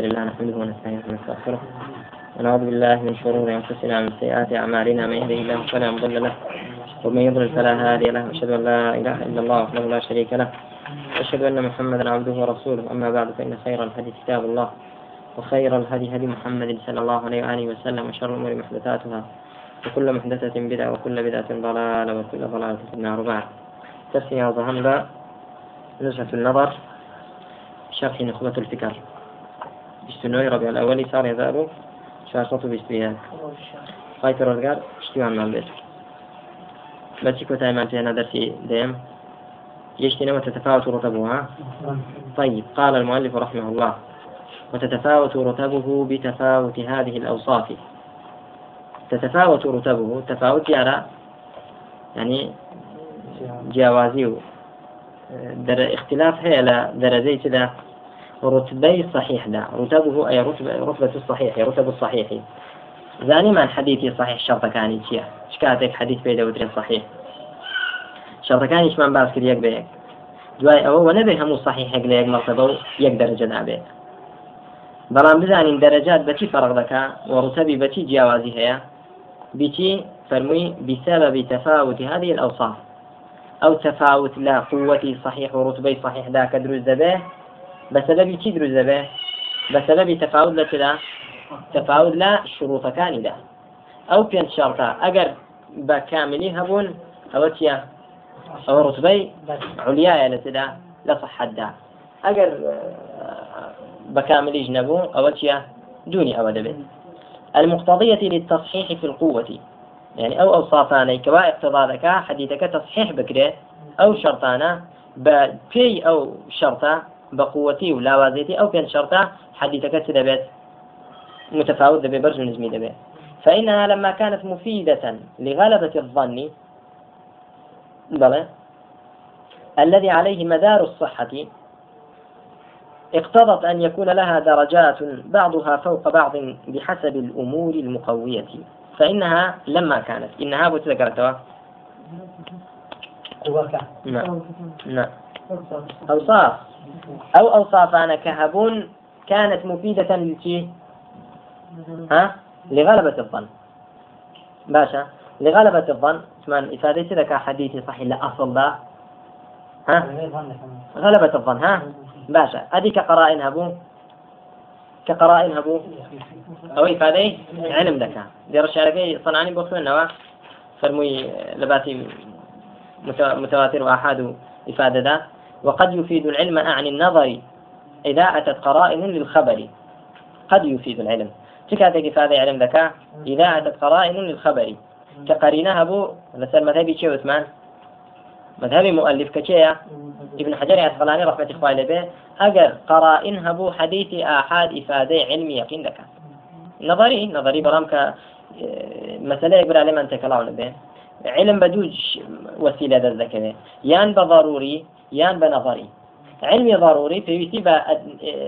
لله نحمده ونستعينه ونستغفره. ونعوذ بالله من شرور أنفسنا ومن سيئات أعمالنا. من يهده الله فلا مضل له ومن يضلل فلا هادي له. واشهد أن لا إله إلا الله وحده لا شريك له. واشهد أن محمدا عبده ورسوله. أما بعد فإن خير الحديث كتاب الله وخير الهدي هدي محمد صلى الله عليه وآله وسلم وشر الأمور محدثاتها. وكل محدثة بدعة وكل بدعة ضلالة وكل ضلالة في النار. بعد تسمية وضهمنا نزهة النظر شرح نخبة الفكر. بستنوي ربيع الأول صار يذهب شاشة بستويات خايتر الرجال اشتوان من البيت بس كنت أيمان فينا درسي ديم. يشتنا وتتفاوت رتبها طيب قال المؤلف رحمه الله وتتفاوت رتبه بتفاوت هذه الأوصاف. تتفاوت رتبه تفاوت يرى يعني جوازي در اختلاف هي درجة رتبي صحيح لا. رتبه أي رتبة, رتبة الصحيح رتب الصحيح. زاني من حديثي صحيح شرط كان شيء شكاتك حديث بيدا ودري صحيح؟ شرط كان إيش من باس كريك بيك دوای ئەوە وە نەبێ هەموو صحیحێک لە یەک مەرتبە و یەک دەرەجە نابێت بەڵام بزانین دەرەجات بەچی فەرق دەکا و ڕوتەبی بەچی فەرمووی بسبب تفاوت هذه الأوصاف. أو تفاوت لا قوة صحيح ورتبة صحيح ذاك دروز كي دروز ذبه بسبب تفاوت لا تفاوت لا شروط كان لا أو بين شرطة أجر بكاملي هبون أو تيا أو رتبة عليا يعني تدا لا صح دا. أجر بكاملي جنبو أو تيا دوني أو المقتضية للتصحيح في القوة. يعني أو أوصافاني كوا اقتضى حديثك تصحيح بكري أو شرطانا بكي أو شرطة بقوتي ولا وازيتي أو بين شرطة حديثك سدبت متفاوت دبي برج نجمي دبي فإنها لما كانت مفيدة لغلبة الظن بلى الذي عليه مدار الصحة اقتضت أن يكون لها درجات بعضها فوق بعض بحسب الأمور المقوية. فإنها لما كانت إنها بتذكرتها نعم. نعم. أوصاف. أو أوصاف أنا كهب كانت مفيدة للشيء ها؟ لغلبة الظن. باشا لغلبة الظن. ثمان إفادة لك حديث صحيح لا أصل لا. ها؟ غلبة الظن ها؟ باشا هذه كقرائن هبو؟ كقرائن هبو؟ أو إفادة علم ذكاء دير الشاركي صنعاني بوخو النوا فرمي لباتي متواتر وآحاد إفادة ذا وقد يفيد العلم عن النظر إذا أتت قرائن للخبر. قد يفيد العلم. تكاتك إفادة علم ذكاء. إذا أتت قرائن للخبر. كقرينة هبو لسر مذهبي شيء عثمان؟ مذهبي مؤلف كشيء ابن حجر عسقلاني رحمة إخواني به أجر قرائن هبو حديث آحاد إفادة علم يقين ذكاء. نظري نظري برامك مسألة يقول عليه من تكلون به علم بدوج وسيلة ذكره يان بضروري يان بنظري. علمي ضروري في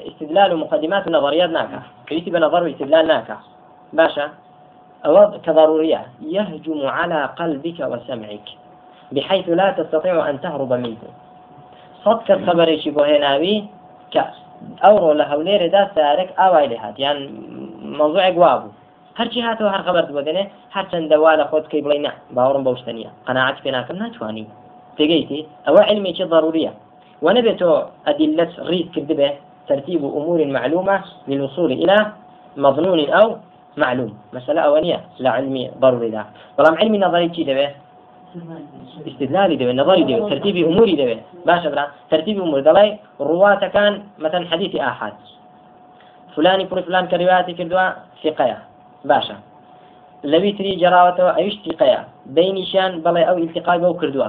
استدلال ومقدمات ونظريات ناكا. في بنظر واستدلال ناكا. باشا أو كضرورية. يهجم على قلبك وسمعك بحيث لا تستطيع أن تهرب منه. صدق الخبر شبه ناوي ئەوڕۆ لە هەولێرەدا سارێک ئاوای لێ هات یان مەوزوعێک وا بوو هەرچی هاتەوە هەر خبرت بۆ دێنێ هەرچەند دەوا لە خۆت کەی بڵێ نه باوەڕم بەو شتە نیە قەناعەت پێ ناکەم ناتوانانی تێگەیتی ئەوە علمێکی ضرورية ونبت أدلة ريد كذبة ترتيب أمور معلومة للوصول إلى مظنون أو معلوم. مسألة أولية لا علمي ضروري لا بلام علمي نظري كي دبه استدلالي دبي نظري دبي ترتيب أموري دبي باشا برا ترتيب أمور دلاي رواة كان مثلا حديث آحاد. فلاني فري فلان كرواياتي كردوا ثقيا باشە. لەوی تری جراوەتەوە ئەویش تیقەیە. بینیشیان بەڵێ ئەو التقای بەو کردووە.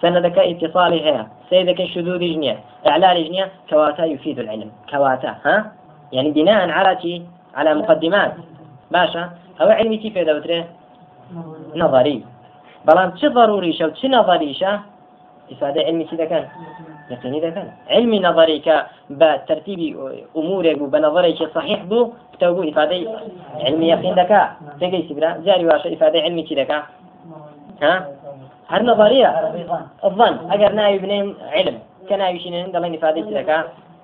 سندەکە ئتصالی هەیە. سیدەکە شدودی ژنیە ئەعلاری ژنیە کەواتە یفید العلم. کەواتە ها؟ يعني بناء على شيء على مقدمات. باشا او علمي تي فيدا بتري نظري بلان شي ضروري شو شي نظري شا ئیفادە علمی چی دەکەن یقینی دەکەن علمی نظری کە بە ترتیبی ئومورێک بوو بە نظرێکی صحیح بوو تە بوو ئیفادەی علمی یقین دەکا تێگەی سیبرا جاری واشە ئیفادەی علمی چی دەکا ها؟ هەر نظریە الظن. ئەگەر ناوی بنێم علم. کە ناویشینێن دەڵێن ئیفادەی چی دەکا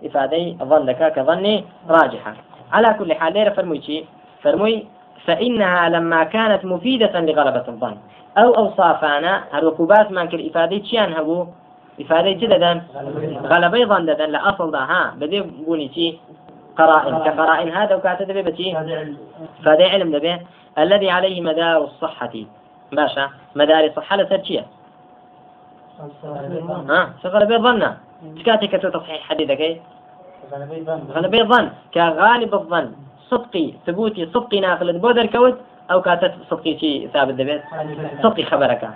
ئیفادەی ظن دەکا کە ظنی راجحة. على كل حال ليرة فرموي شي. فرموي فإنها لما كانت مفيدة لغلبة الظن. أو أوصافنا هالوكوبات ما كل إفادة شيان هبو؟ إفادة جددا غلبة ظن ددا لأصل ها. بدي بوني شي. قرائن. كقرائن هذا وكاتب بتي فهذا علم دبي. الذي عليه مدار الصحة. باشا مدار الصحة لسرشية ها؟ غلبة ظن تكاتي كتو تصحيح حديثك؟ غلبة ظن. كغالب الظن. صدقي ثبوتي صدقي ناقل بودر كوت أو كاتت صدقي شي ثابت دبيت. صدقي خبرك.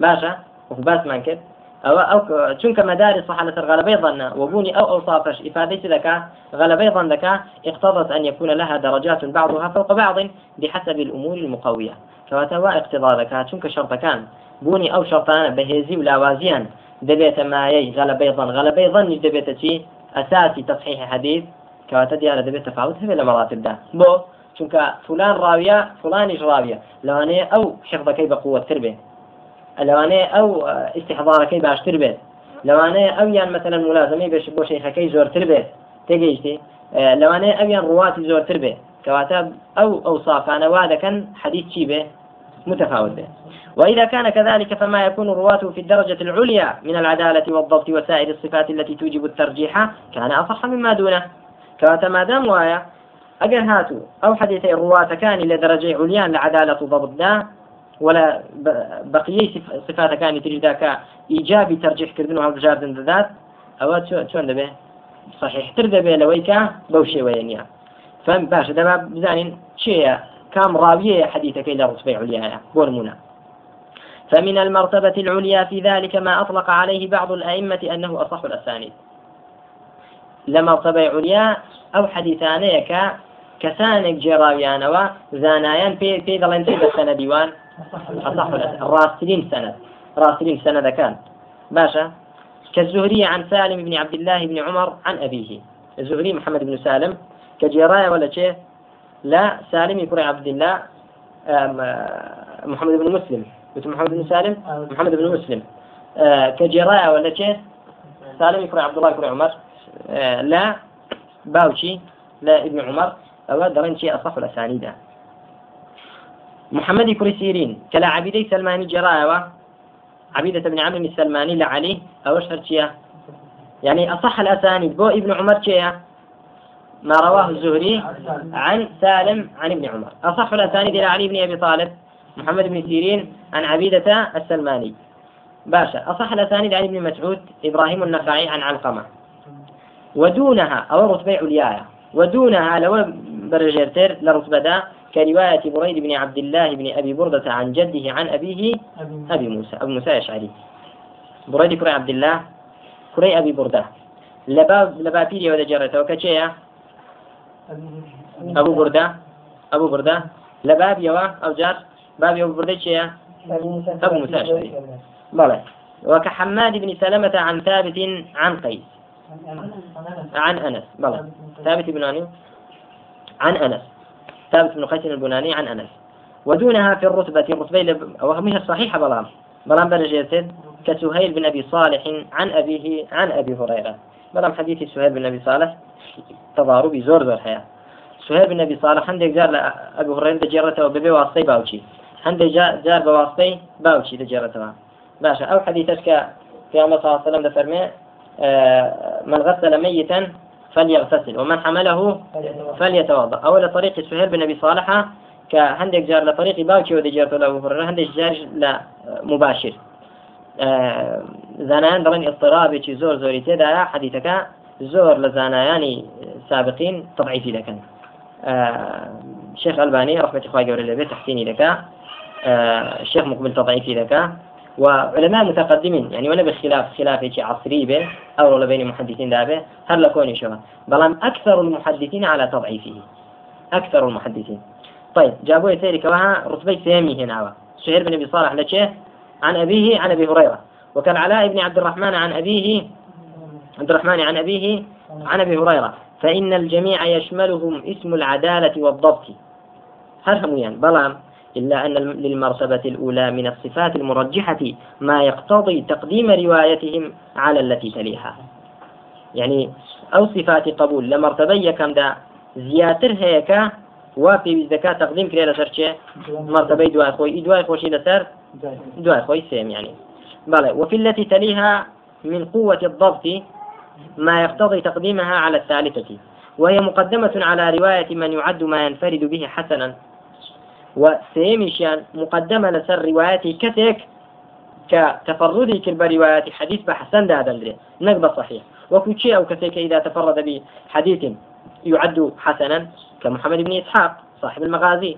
باشا وباس مانكت. أو أو چونك مدارس صحة الغلبة ظن وبوني أو أوصافش إفادة لك غلبة ظن لك اقتضت أن يكون لها درجات بعضها فوق بعض بحسب الأمور المقوية. كواتوا اقتضاء لك چونك شرط كان بوني أو شرطان بهزي ولاوازيان دبيت ما يي غلبة ظن غلبة ظن دبيت شي أساسي تصحيح حديث. كواتا ديارة دبيت تفاوت هبه لمراتب ده. بو چونك فلان راوية فلان راوية لو أنا أو حفظك بقوة تربية لەوانەیە ئەو ئیسیحضارەکەی باشتر بێت. لەوانەیە ئەویان مثلەن ملازمی بێش بۆ شەیخەکەی زۆرتر بێت. تێگەیشتی؟ لەوانەیە ئەویان ڕواتی زۆرتر بێت کەواتە أو أو صافانە وا دەکەن حديث چی بێ؟ متفاوت بێت وإذا كان كذلك فما يكون رواته في الدرجة العليا من العدالة والضبط وسائر الصفات التي توجب الترجيح كان أصح مما دونه. كواتا ما دام وايا أجر هاتو أو حديث الرواة كان إلى درجة عليا لعدالة ضبط ده ولا بقية صفات كان تريد ذاك إيجابي ترجيح كردن وهالبجاردن ذات. أو شون دبي؟ صحيح. تر دبي لويكا بوشي وينيا. فهم باش دابا بزانين شيء كام راوية حديثك إلى رتبة عليا بورمونا. فمن المرتبة العليا في ذلك ما أطلق عليه بعض الأئمة أنه أصح الأسانيد. لمرتبة عليا أو حديثانيك كسانك جراويانوا زانايان في في ظلنتي بسنة ديوان. أصح الراسلين سند. راسلين سند كان. باشا. كالزهري عن سالم بن عبد الله بن عمر عن أبيه. الزهري محمد بن سالم. كجراية ولا شيء؟ لا. سالم يكون عبد الله محمد بن مسلم. قلت محمد بن سالم؟ محمد بن مسلم. كجراية ولا شيء؟ سالم يكون عبد الله يكون عمر. لا باوشي لا ابن عمر أو درنشي أصح الأسانيد محمد كري سيرين كلا عبيدي سلماني جرايوة عبيدة بن عمرو السلماني لعلي أو شرشيا يعني أصح الأسانيد. بو ابن عمر شيا ما رواه الزهري عن سالم عن ابن عمر. أصح الأسانيد إلى علي بن أبي طالب محمد بن سيرين عن عبيدة السلماني. باشا أصح الأسانيد عن ابن مسعود إبراهيم النخعي عن علقمة. ودونها أو رتبة عليايا ودونها لو برجرتر لرتبة كرواية بريد بن عبد الله بن أبي بردة عن جده عن أبيه أبي موسى. أبو موسى الأشعري بريد كري عبد الله كري أبي بردة. لباب لبابيري ولا جرته وكشيا أبو بردة. أبو بردة. لباب يوا أو جار؟ باب أبو بردة شيا أبو موسى الأشعري بلى. وكحماد بن سلمة عن ثابت عن قيس. عن أنس. بلى. ثابت بن عن أنس. ثابت بن قيس البناني عن أنس. ودونها في الرتبة الرتبة وهمها الصحيحة بلام. بلام برجيتد كسهيل بن أبي صالح عن أبيه عن أبي هريرة. بلام حديث سهيل بن أبي صالح تضاربي زور زور حياة سهيل بن أبي صالح عندك جار أبو هريرة جرته وببي واسطي باوشي عندك جار بواسطي باوشي دجرته باشا أو حديثك في عمر صلى الله عليه وسلم فرمي آه، من غسل ميتا فليغتسل ومن حمله فليتوضأ. أو لطريق سهيل بن أبي صالح كهندك جار لطريق باوكي ودي جارته له هريرة هندك جار لا مباشر. آه زانایان دەڵێن اضطرابێکی زۆر زۆری تێدایە حەدیثەکە زۆر لە زانایانی سابقین تضعیفی دەکەن شيخ ألباني رحمة الله لبيت تحسيني لك. الشيخ مقبل تضعيفي لك. وعلماء متقدمين. يعني ولا بخلاف خلاف عصري به أو بين المحدثين دابه هل لكون شو بلان أكثر المحدثين على تضعيفه. أكثر المحدثين. طيب جابوا يسيري كواها رتبة سامي هنا. سهير بن أبي صالح لشيه عن أبيه عن أبي هريرة. وكان علاء بن عبد الرحمن عن أبيه عبد الرحمن عن أبيه عن أبي هريرة. فإن الجميع يشملهم اسم العدالة والضبط. هل هم يعني؟ بلام إلا أن للمرتبة الأولى من الصفات المرجحة ما يقتضي تقديم روايتهم على التي تليها. يعني أو صفات قبول لمرتبة كم دا زياتر هيك وفي زكاة تقديم كريه لسر چه؟ مرتبة دواء خوي دواء خوشي لسر؟ دواء خوي سيم يعني. بلى وفي التي تليها من قوة الضبط ما يقتضي تقديمها على الثالثة وهي مقدمة على رواية من يعد ما ينفرد به حسنا. وسيمشان مقدمة لسر رواية كتك كتفردي كل روايات حديث بحسن ده دندري نقبة صحيح. وكل أو كتك إذا تفرد بحديث يعد حسنا كمحمد بن إسحاق صاحب المغازي.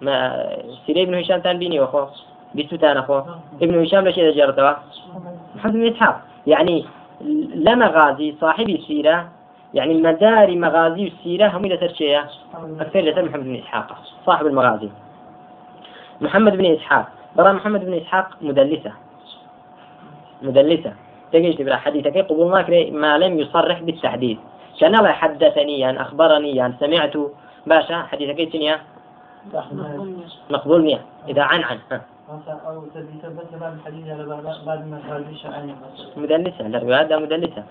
ما سيري بن هشام تنبيني وخو بيستوتان أخو ابن هشام لشيء جرتوا؟ محمد بن إسحاق. يعني لما غازي صاحب السيرة يعني المدار مغازي السيرة هم إلى ترشية أكثر لسر محمد بن إسحاق صاحب المغازي. محمد بن إسحاق. برا محمد بن إسحاق مدلسة. مدلسة. تجيش تبرا حديثك قبول ما ما لم يصرح بالتحديث. كان الله حدثني يعني أخبرني يعني سمعت. باشا حديثك إيش مقبول مية. إذا عن عن. مدلسة الروايات مدلسة.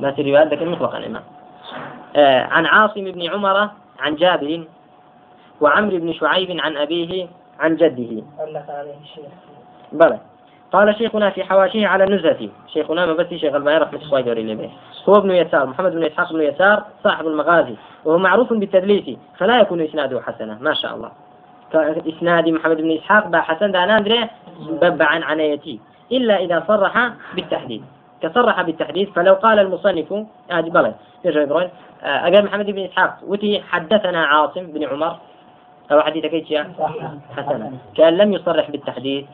ما في روايات لكن مطلقا الإمام آه عن عاصم بن عمر عن جابر وعمرو بن شعيب عن أبيه عن جده. بلى. قال شيخنا في حواشيه على النزهة شيخنا ما بس شيخ الباني رحمة الله عليه هو ابن يسار محمد بن إسحاق بن يسار صاحب المغازي وهو معروف بالتدليس فلا يكون إسناده حسنا ما شاء الله. كإسناد محمد بن إسحاق با حسن دا نادري بب عن عنايتي إلا إذا صرح بالتحديد. كصرح بالتحديث فلو قال المصنف آدي بلد يرجع أقل محمد بن إسحاق وتي حدثنا عاصم بن عمر أو حديث كيتشيا حسنا. كان لم يصرح بالتحديث.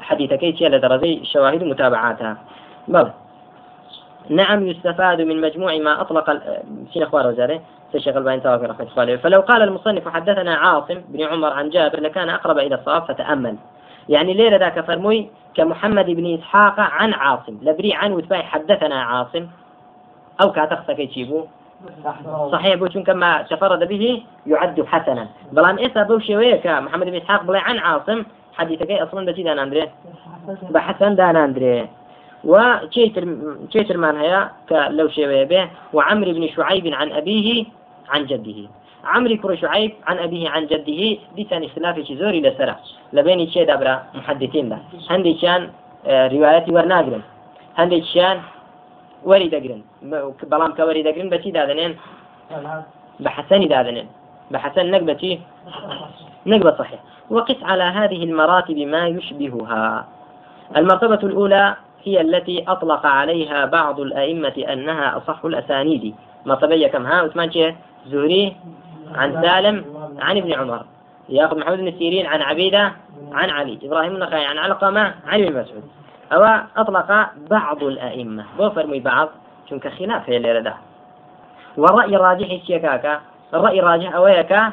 حديث كيتشيا لدرجة الشواهد متابعاتها. بلى. نعم يستفاد من مجموع ما أطلق سين أخبار وزارة الشيخ الباني توفي رحمة الله فلو قال المصنف حدثنا عاصم بن عمر عن جابر لكان أقرب إلى الصواب فتأمل. يعني ليلة ذاك فرموي كمحمد بن إسحاق عن عاصم. لبري عن وتباي حدثنا عاصم. أو كاتخص كيتشيبو صحيح بوشون كما تفرد به يعد حسنا. بلان إسا بوشي ويكا محمد بن إسحاق بلا عن عاصم. حديثك أصلا بجي دان أندري؟ بحسن دان أندري. وشيتر مان هيا؟ لو شوية به. وعمر بن شعيب عن أبيه عن جده. عمري كر شعيب عن أبيه عن جده دي ثاني اختلاف زوري لسرع لبيني شيء دبرا محدثين ده هندي كان آه، رواياتي ورناقرن هندي كان وري دقرن بلام كوري دقرن بتي دادنين بحسن دادنين بحسن نقبتي نقبة صحيح وقس على هذه المراتب ما يشبهها. المرتبة الأولى هي التي أطلق عليها بعض الأئمة أنها أصح الأسانيد. مرتبة كم؟ ها عثمان زهري؟ عن سالم عن ابن عمر. ياخذ محمد بن سيرين عن عبيدة عن علي. إبراهيم النخعي عن علقمة عن ابن مسعود. أو أطلق بعض الأئمة. بو فرمي بعض. شنك خلاف هي اللي والرأي الراجح الشيكاكا الرأي الراجح أويكا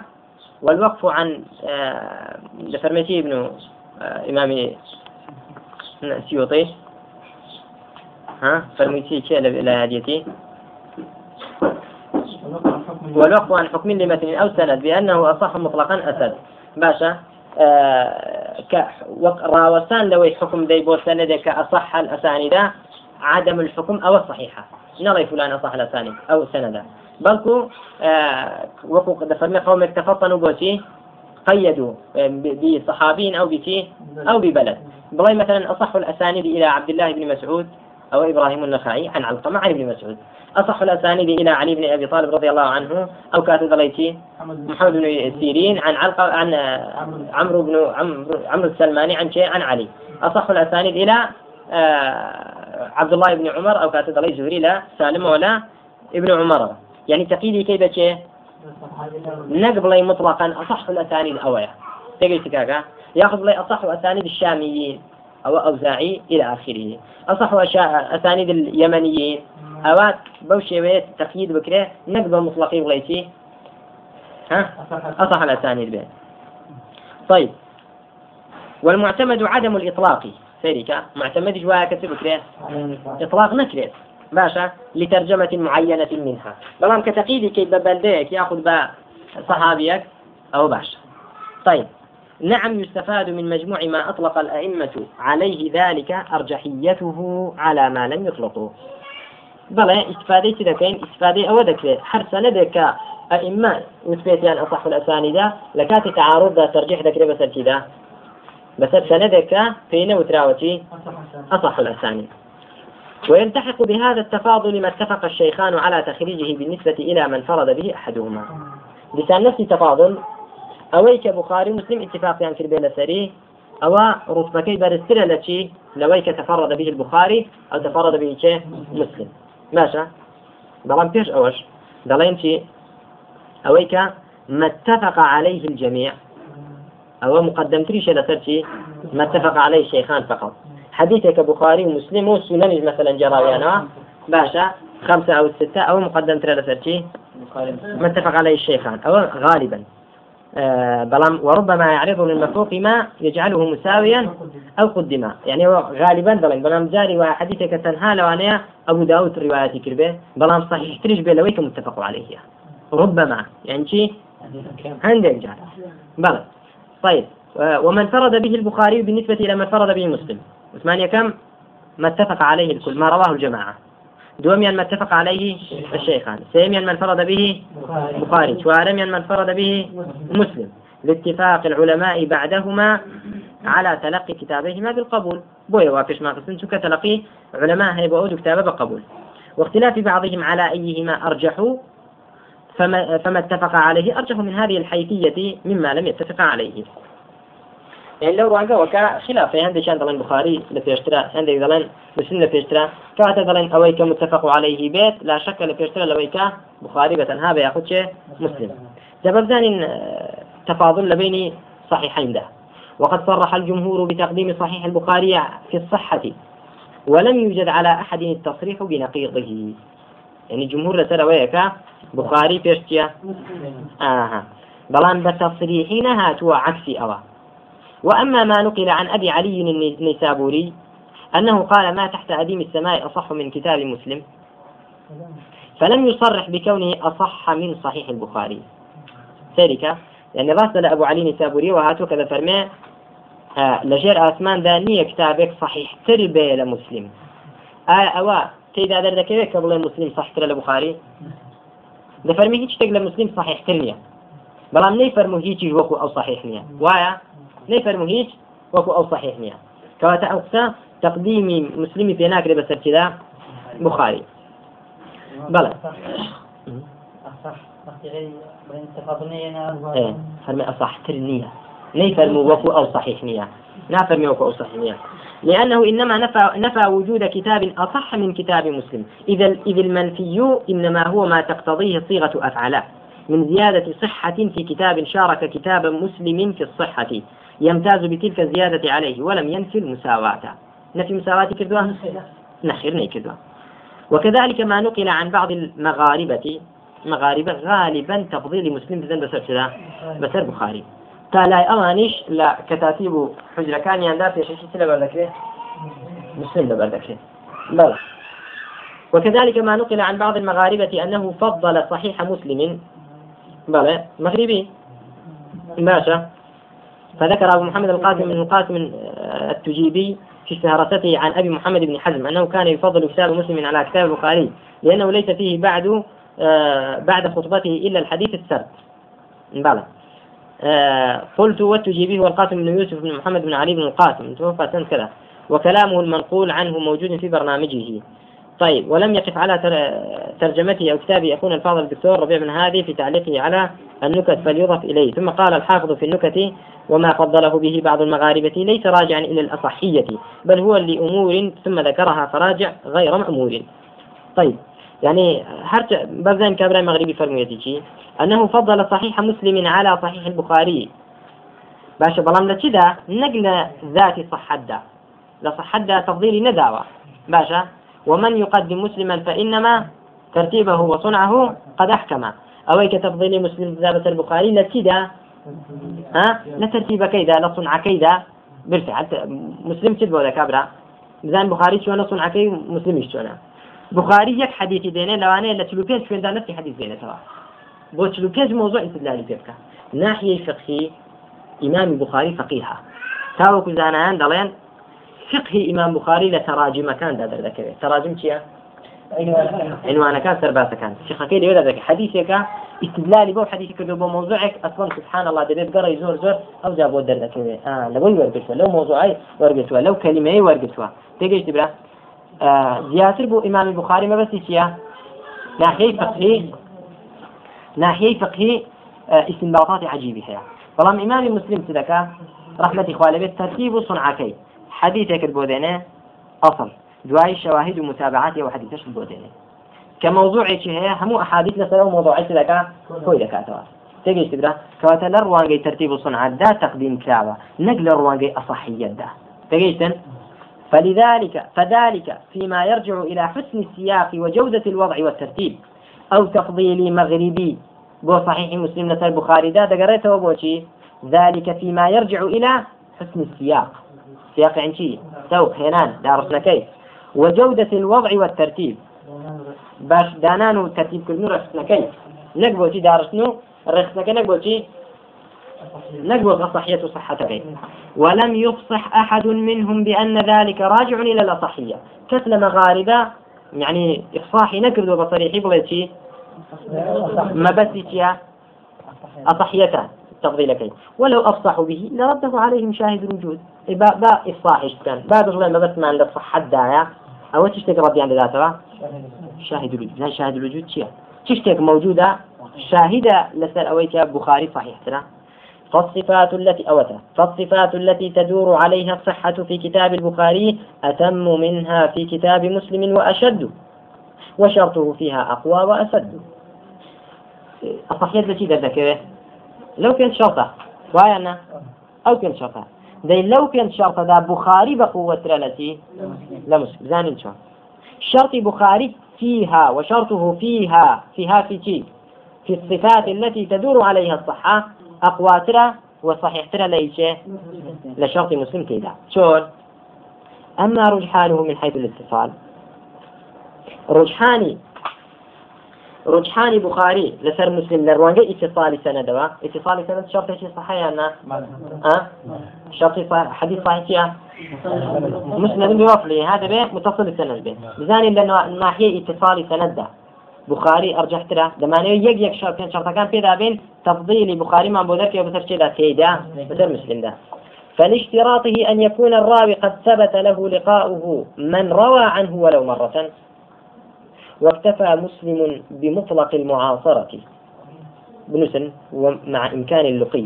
والوقف عن آه لفرمتي ابن آه إمام سيوطي. ها؟ فرميتي كي لا هديتي والوقف عن حكم لمتن أو سند بأنه أصح مطلقا أسد. باشا آه ك راوسان لو حكم دي بو سندك أصح الأسانيد عدم الحكم أو الصحيحة. نرى فلان أصح الأسانيد أو سندا بلكو آه قد فرنا قومك تفطنوا بوتي قيدوا آه، بصحابين أو بتي أو ببلد. بغي مثلا أصح الأسانيد إلى عبد الله بن مسعود أو إبراهيم النخعي عن علقمة عن ابن مسعود. أصح الأسانيد إلى علي بن أبي طالب رضي الله عنه أو كاتب غليتي محمد بن سيرين عن علق عن عمرو بن عمرو عمرو السلماني عن شيء عن علي. أصح الأسانيد إلى آه، عبد الله بن عمر أو كاتب غلي زهري لا سالم ولا ابن عمر. يعني تقيدي كيف شيء؟ نقبل مطلقا أصح الأسانيد أويا. تقول كاكا ياخذ لي أصح أسانيد الشاميين. أو أوزاعي إلى آخره. أصح أسانيد اليمنيين أوات بوشي بيت تقييد بكرة نقد مطلقي بغيتي ها؟ أصح الأسانيد به طيب. والمعتمد عدم الإطلاق. سيريكا معتمد جوايا كتب بكرة؟ إطلاق نكرة. باشا لترجمة معينة منها. بلام كتقييد كي ببلديك يأخذ با صحابيك أو باشا. طيب. نعم يستفاد من مجموع ما أطلق الأئمة عليه ذلك أرجحيته على ما لم يطلقه بەڵێ ئیسفادەی چ دەکەین ئیسفادەی ئەوە دەکرێت هەر سەنەدێک کە ئەئیمە وتپێتیان ئەصح الأسانیدا لە کاتی تعارضدا ترجیح دەکرێت بەسەر چیدا بەسەر سەنەدێک کە پێی نەوتراوەتی أصح الأسانید ويلتحق بهذا التفاضل ما اتفق الشيخان على تخريجه بالنسبة إلى من فرض به أحدهما. لسان نفس تفاضل أويك بخاري مسلم اتفاق يعني في البيل سري أو رتبكي برستر التي لويك تفرد به البخاري أو تفرد به شيء مسلم. ماشى بلان بيش أوش. دلين شي أويك ما اتفق عليه الجميع أو مقدم تريش لسرتي ما اتفق عليه الشيخان فقط. حديثك بخاري ومسلم وسنن مثلا جراويانا باشا خمسة أو ستة. أو مقدم ترى لسرتي ما اتفق عليه الشيخان أو غالبا. بلام وربما يعرض للمفروق ما يجعله مساويا أو قدما يعني غالبا بلام بلام جاري وحديثك تنهى لو أنا أبو داود رواياتي كربة. بلام صحيح تريج بلويك متفق عليه. ربما يعني شيء عندك جار بلى طيب آه ومن فرد به البخاري بالنسبة إلى من فرد به مسلم. ثمانية كم ما اتفق عليه الكل ما رواه الجماعة. دوميا ما اتفق عليه الشيخان سيميا من فرد به بخاري شوارميا من فرد به مسلم. لاتفاق العلماء بعدهما على تلقي كتابيهما بالقبول. بويا وافش ما قسم كتلقي علماء هيبقوا كتابه بقبول واختلاف بعضهم على أيهما أرجحوا فما, فما اتفق عليه أرجح من هذه الحيثية مما لم يتفق عليه. يعني لو ڕوانگە وەکە خلافی هەندێکیان دەڵێن بخاری لە پێشترا هەندێک دەڵێن مسلم لە پێشترا کاتە دەڵێن ئەوەی کە متفق عليه بێت لا شك لە پێشترا لەوەی کە بخاری بەتەنها بە یاخود چێ مسلم دەبەرزانین آه، تفاضل لبين صحيحين ده. وقد صرح الجمهور بتقديم صحيح البخاري في الصحة ولم يوجد على أحد التصريح بنقيضه. يعني الجمهور لسر ويكا بخاري بيشتيا آها بلان بتصريحين هاتوا عكسي أوا. وأما ما نقل عن أبي علي النيسابوري أنه قال ما تحت أديم السماء أصح من كتاب مسلم فلم يصرح بكونه أصح من صحيح البخاري. ذلك يعني راسل أبو علي النيسابوري وهاتو كذا فرمي آه لجير آسمان ذا نية كتابك صحيح تربية لمسلم آه أوا تيدا دردك قبل مسلم صحيح ترى لبخاري فرمي هيك تقل مسلم صحيح ترنية. بلام ني فرمو هيك وكو أو صحيح نية. وايا؟ نيفرمو هيج وكو أو صحيح نيا كواتا أقصى تقديمي مسلمي في ناكري بس كذا بخاري. بلى. إيه فرمي أصح ترنية نيفرمو وكو أو صحيح نيا نافرمي وكو أو صحيح نيا لأنه إنما نفى, نفى وجود كتاب أصح من كتاب مسلم. إذا إذ المنفي إنما هو ما تقتضيه صيغة أفعاله من زيادة صحة في كتاب شارك كتاب مسلم في الصحة. يمتاز بتلك الزيادة عليه ولم ينفي المساواة. نفي مساواة كردوها نخير كردوها وكذلك ما نقل عن بعض المغاربة مغاربة غالبا تفضيل مسلم بذن بسر شدا بسر بخاري. تالاي أوانيش لا كتاتيب حجرة كان يندار في شيء سلا بردكري مسلم بردكري بلى وكذلك ما نقل عن بعض المغاربة أنه فضل صحيح مسلم. بلى مغربي. باشا. فذكر أبو محمد القاسم بن القاسم التجيبي في استهارته عن أبي محمد بن حزم أنه كان يفضل كتاب مسلم على كتاب البخاري لأنه ليس فيه بعد آه، بعد خطبته إلا الحديث السرد. بلى آه، قلت والتجيبي هو القاسم بن يوسف بن محمد بن علي بن القاسم. توفى سنة كذا. وكلامه المنقول عنه موجود في برنامجه. طيب ولم يقف على ترجمته أو كتابه أخونا الفاضل الدكتور ربيع بن هادي في تعليقه على النكت فليضف إليه. ثم قال الحافظ في النكت وما فضله به بعض المغاربة ليس راجعا إلى الأصحية بل هو لأمور ثم ذكرها فراجع غير مأمور. طيب يعني هرت بزين كابرا مغربي فرميتي أنه فضل صحيح مسلم على صحيح البخاري. باشا بلام لكذا نقل ذاتي صحدا لصحدا تفضيل نداوة باشا ومن يقدم مسلما فإنما ترتيبه وصنعه قد أحكم. أويك تفضيل مسلم كتابة البخاري؟ لتدا ها؟ لترتيب كيدا لصنع كيدا. حتى مسلم كتب ولا كابرا. بزان بخاري شو أنا صنع كي مسلم شو أنا بخاري يك حديث دينه لو أنا لا تلوكيز شو عندنا نفس حديث دينه ترى. بو تلوكيز موضوع استدلالي بيبكى ناحية فقهي إمام البخاري فقيها. تاوكو زانان دلين فقه إمام بخاري لتراجم كان دا ذكره تراجم چيا عنوانەکان سەرباسەکان شيخەکەی لێوێ دەکە حەدیثێکە استدلالي بو حديث كردو بو موضوعك أصلا سبحان الله زور أو جاب ودر لكوي آه لو لو موضوعي ورقتوا لو كلمه ورقتوا تيجي تبرا آه زياتر بو امام البخاري ما بس يا ناحيه فقهي ناحيه فقهي آه استنباطات عجيبه هي والله امام مسلم سدكا رحمة إخواني بيت ترتيب صنعكي حديثك البودينة أصل. دواي شواهد ومتابعات وحديثش البودينة كموضوعي هي همو أحاديث لسنة وموضوعي لك كوي دكاتوا تيجي تبرا كواتا لروانجي ترتيب صنع دا تقديم كعبة. نقل روانجي أصحية دا تيجي فلذلك فذلك فيما يرجع إلى حسن السياق وجودة الوضع والترتيب. أو تفضيل مغربي. بو صحيح مسلم نسال البخاري دا دقريته وبوشي ذلك فيما يرجع إلى حسن السياق. سياق عن شيء سوق هنان دارسنا كيف وجودة الوضع والترتيب. باش دانان ترتیب کردن ڕخستنەکەی نەک بۆچی داڕستن و ڕخستنەکە نەک بۆچی نەک بۆ صحية صحتەکەی ولم يفصح أحد منهم بأن ذلك راجع إلى الأصحية. كسل مغاربة يعني إفصاحي نكرد بصريحي بلتي ما بس أصحيته تفضيلكين ولو أفصحوا به لرده عليهم شاهد الوجود. با با إفصاحي كان. بعد رجل ما بس ما عند الصحة دايا أو تشتكي ربي عند ذاته شاهد الوجود. لا شاهد الوجود شيء. تشتك موجودة. شاهدة لسر أويت بخاري صحيح ترى فالصفات التي أوتا فالصفات التي تدور عليها الصحة في كتاب البخاري أتم منها في كتاب مسلم وأشد. وشرطه فيها أقوى وأسد. الصحيح التي ذكره؟ لو كانت شرطة. وأنا أو كانت شرطة. زي لو كانت شرطة ذا بخاري بقوة التي لمسلم زاني شو شرط بخاري فيها وشرطه فيها فيها في شيء في الصفات التي تدور عليها الصحة أقوى ترى وصحيح ترى ليش لشرط مسلم كذا شون أما رجحانه من حيث الاتصال. رجحاني رجحان بخاري لسر مسلم لروانجا اتصال سندوا اتصال سند شرط شيء صحيح أنا أه شرط حديث صحيح مسند بوصله هذا به متصل السند به بزاني لأنه ناحية اتصال سند بخاري أرجح ترى دمانه يك يك شرط شرط كان في بين تفضيل بخاري ما بودك يا بسر كذا كيدا بسر مسلم ده فلاشتراطه أن يكون الراوي قد ثبت له لقاؤه من روى عنه ولو مرة. واكتفى مسلم بمطلق المعاصرة. بنسن ومع إمكان اللقي.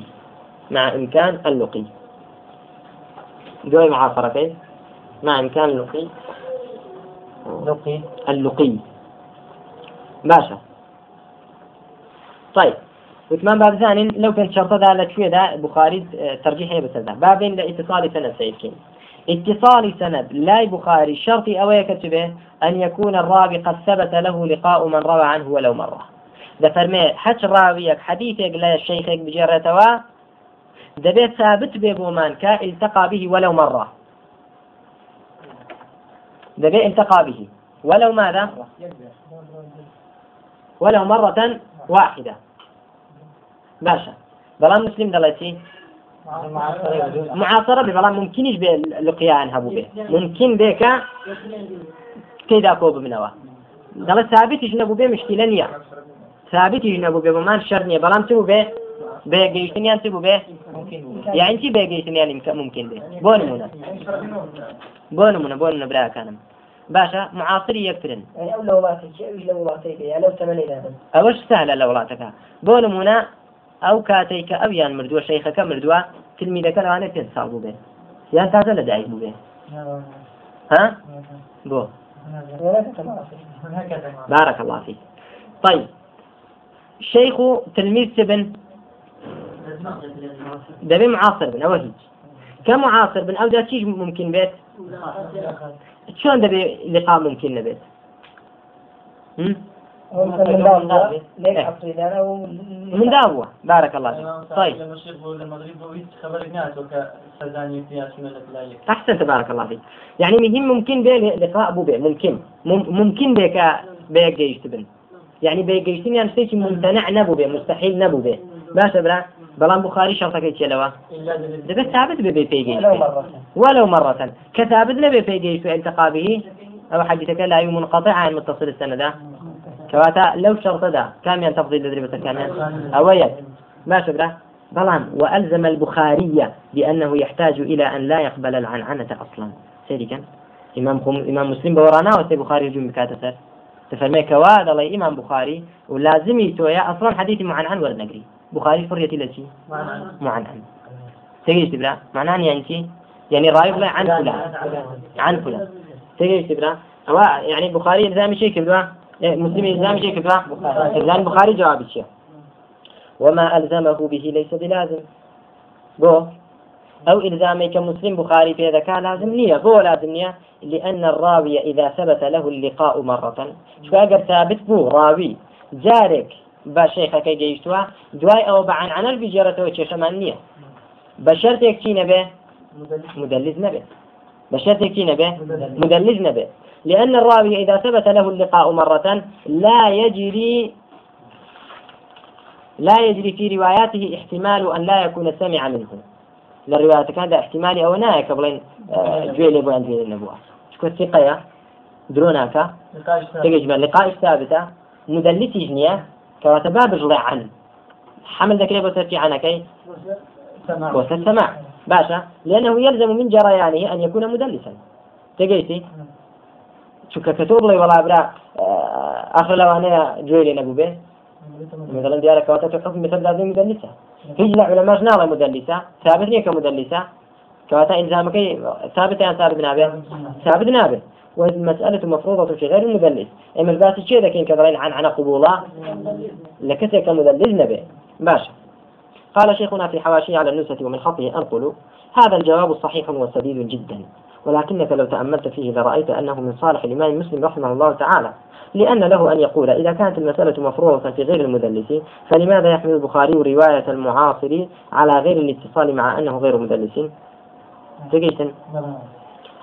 مع إمكان اللقي. دوي معاصرتين مع إمكان اللقي. لقي. اللقي. باشا. طيب. وثمان باب ثاني لو كان شرط ذا لشوية ذا بخاري آه، ترجيحية بس ذا بابين لإتصال سنة سيد كين اتصال سند لا بخاري شرط أو يكتبه أن يكون الراوي قد ثبت له لقاء من روى عنه ولو مرة. ده فرمي حج راويك حديثك لا شيخك بجرتوا دبيت ثابت بيبومان كا التقى به ولو مرة. دبيت التقى به ولو ماذا؟ ولو مرة واحدة. باشا بلان مسلم دلتي. معاصرة بێ بەڵام ممکنیش بێ لقیان هەبوو بێ ممکن بێکە تێدا کۆ ببنەوە دەڵێ ثابتیش نەبوو بێ مشکیلە نییە ثابتیش نەبوو بێ بۆمان شەر نییە بەڵام چ بێ بێگەیشتنیان چ بوو بێ یان چی بێگەیشتنیان کە ممکن بێ بۆ نمونە بۆ نمونە بۆ نمونە براکانم باشە معاصری یەکترن ئەوش سالە لە وڵاتەکە بۆ نمونە ئەو کاتێک کە ئەویان مردووە شەیخەکە مردووە تلمیدەکە لەوانێ پێ ساڵ بێ. یان تازە لە دایک بێ. ها؟ بۆ. بارك الله فيك طيب شيخ تلميذ تبن دبي معاصر بن أو هيج كمعاصر بن؟ أو شيء ممكن بيت شلون دبي لقاء ممكن نبيت من داوة بارك الله فيك. طيب. أحسنت بارك الله فيك. يعني مهم ممكن به لقاء أبو به ممكن. ممكن بك بيك جيش تبن يعني بيك جيش يعني شيء ممتنع نبو به مستحيل نبو به باشا برا بلان بخاري شرطك إيش لوا. دبت ثابت ببي ولو مرة. ولو مرة. كثابت نبي بيجيش التقى به أو حديثك لا منقطع عن متصل السند. كواتا لو شرط دا. كم تفضيل تدريبة كاميان. أويا. ما شبره بلان. وألزم البخاري بأنه يحتاج إلى أن لا يقبل العنعنة أصلا. كان. إمام خم... إمام مسلم بورانا وسي بخاري جم بكاتسر تفرمي كواد الله إمام بخاري. ولازمي تويا أصلا حديث معنعن ورد نقري. بخاري فريتي لشي؟ معنعن. تجي تبرا معناه يعني يعني رايب لا عن فلان. عن فلان. تجي تبرا يعني بخاري إلزامي شيء كبدوا؟ مسلم إلزامي شيء كبدوا إلزام بخاري جواب الشيء وما ألزمه به ليس بلازم. بو. أو إلزامي كمسلم بخاري في ذكاء لازم نية بو لازم نية لأن الراوي إذا ثبت له اللقاء مرة. شو أقر ثابت؟ بو راوي. جارك بشيخ كي جيشتوا. دواي أو بعن عن البجارة وشيشمان نية بشرط يكتين به مدلز نبه بشرط يكتين به مدلز نبه لأن الراوي إذا ثبت له اللقاء مرة لا يجري لا يجري في رواياته احتمال أن لا يكون سمع منه. للرواية كان احتمال أو نايك بلين آه، جويل يبو عند النبوة. شكو الثقة يا؟ دروناك؟ تجمع لقاء ثابتة مدلسي جنيا كواتباب جلع عن حمل ذكري بسرتي عنك وسط السماع باشا. لأنه يلزم من جريانه أن يكون مدلسا. تجيتي شو كتب لي والله برا آه، آخر لو أنا جويل نبو به مثلا ديالك كواتا حكم مثل هذه مدلسة هيج العلماء ناظر مدلسة ثابت ليك مدلسة كواتا إلزامك ثابت يعني ثابت نابه ثابت نابه والمسألة مفروضة في غير المدلس. إما الباس الشيء ذاك كذلك عن عن قبوله لكسر كمدلس نبه باشا قال شيخنا في حواشي على النسة ومن خطه أنقل. هذا الجواب صحيح وسديد جدا. ولكنك لو تأملت فيه لرأيت أنه من صالح الإمام مسلم رحمه الله تعالى. لأن له أن يقول إذا كانت المسألة مفروضة في غير المدلس فلماذا يحمل البخاري رواية المعاصر على غير الاتصال مع أنه غير مدلس تقيتن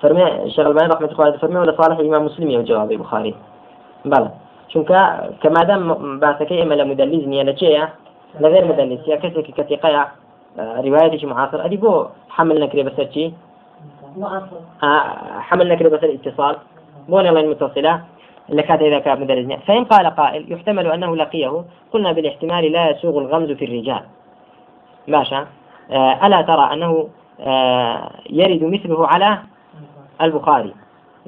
فرمي الشيخ الباني رحمة الله فرمي ولا صالح الإمام مسلم يوم جواب البخاري؟ بلى. چونکە کە دام باسەکەی ئێمە لە مدللیز نییە لە چێە غێر مدللیس یا کەسێکی کەتیقەیە روايتي معاصر أدي بو حمل نكري بس شي حمل نكري بس الاتصال. بو الله المتصلة. لكات إذا كان مدرج. فإن قال قائل يحتمل أنه لقيه. قلنا بالاحتمال لا يسوغ الغمز في الرجال. باشا آه، ألا ترى أنه آه، يرد مثله على البخاري.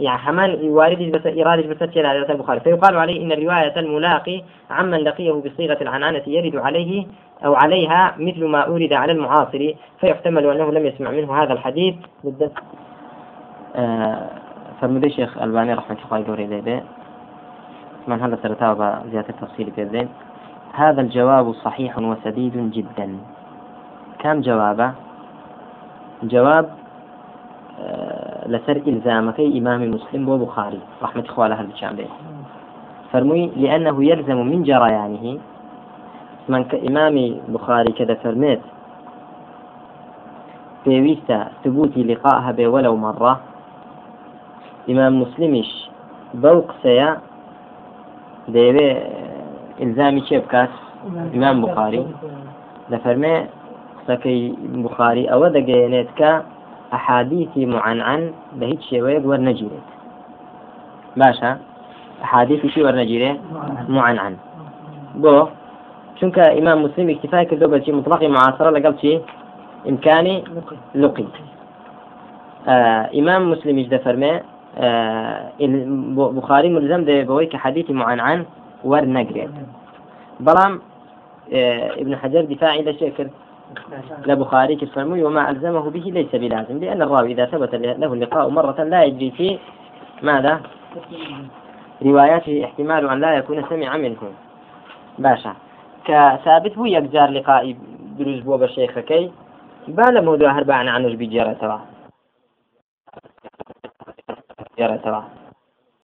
يعني حمان وارد بس إرادة بس على البخاري. فيقال عليه إن الرواية الملاقي عمن لقيه بصيغة العنانة يرد عليه أو عليها مثل ما أورد على المعاصر. فيحتمل أنه لم يسمع منه هذا الحديث. بالذات آه فرمودي شيخ ألباني رحمة الله عليه من هذا سرتابة زيادة التفصيل في الذين هذا الجواب صحيح وسديد جدا. كم جوابه؟ جواب لسر إلزامك إمام مسلم وبخاري. رحمة إخوة هل به فرمي لأنه يلزم من جريانه. من كإمام بخاري كذا فرميت. في ثبوت لقائها به ولو مرة. إمام مسلمش بوق سيا. چێ بکات ئیمان بخاری لە فەرمێ قسەکەی بخاری ئەوە دەگەیەنێت ئەحادیثی معنعن بە هیچ شێوەیەک وەرنەگیرێت باشە ئەحادیثی وەرنەگیرێ معنعن بۆ چونکە ئیمان مسلم اکتفای کردو بەچی مطلقی معاصرە لەگەڵ چی ئیمکانی لقی ئیمان مسلمیش دەفەرمێ آه، بخاري ملزم بويك حديث معنعن ورنقريت بلام آه، ابن حجر دفاعي لشكر لبخاري كالفرمي وما ألزمه به ليس بلازم لأن الراوي إذا ثبت له اللقاء مرة لا يجري فيه ماذا؟ رواياته احتمال أن لا يكون سمع منه. باشا. كثابت بو يكجار لقائي دروز بو بشيخ كي؟ بالا موضوع عنه بجيرة ترى. ترى.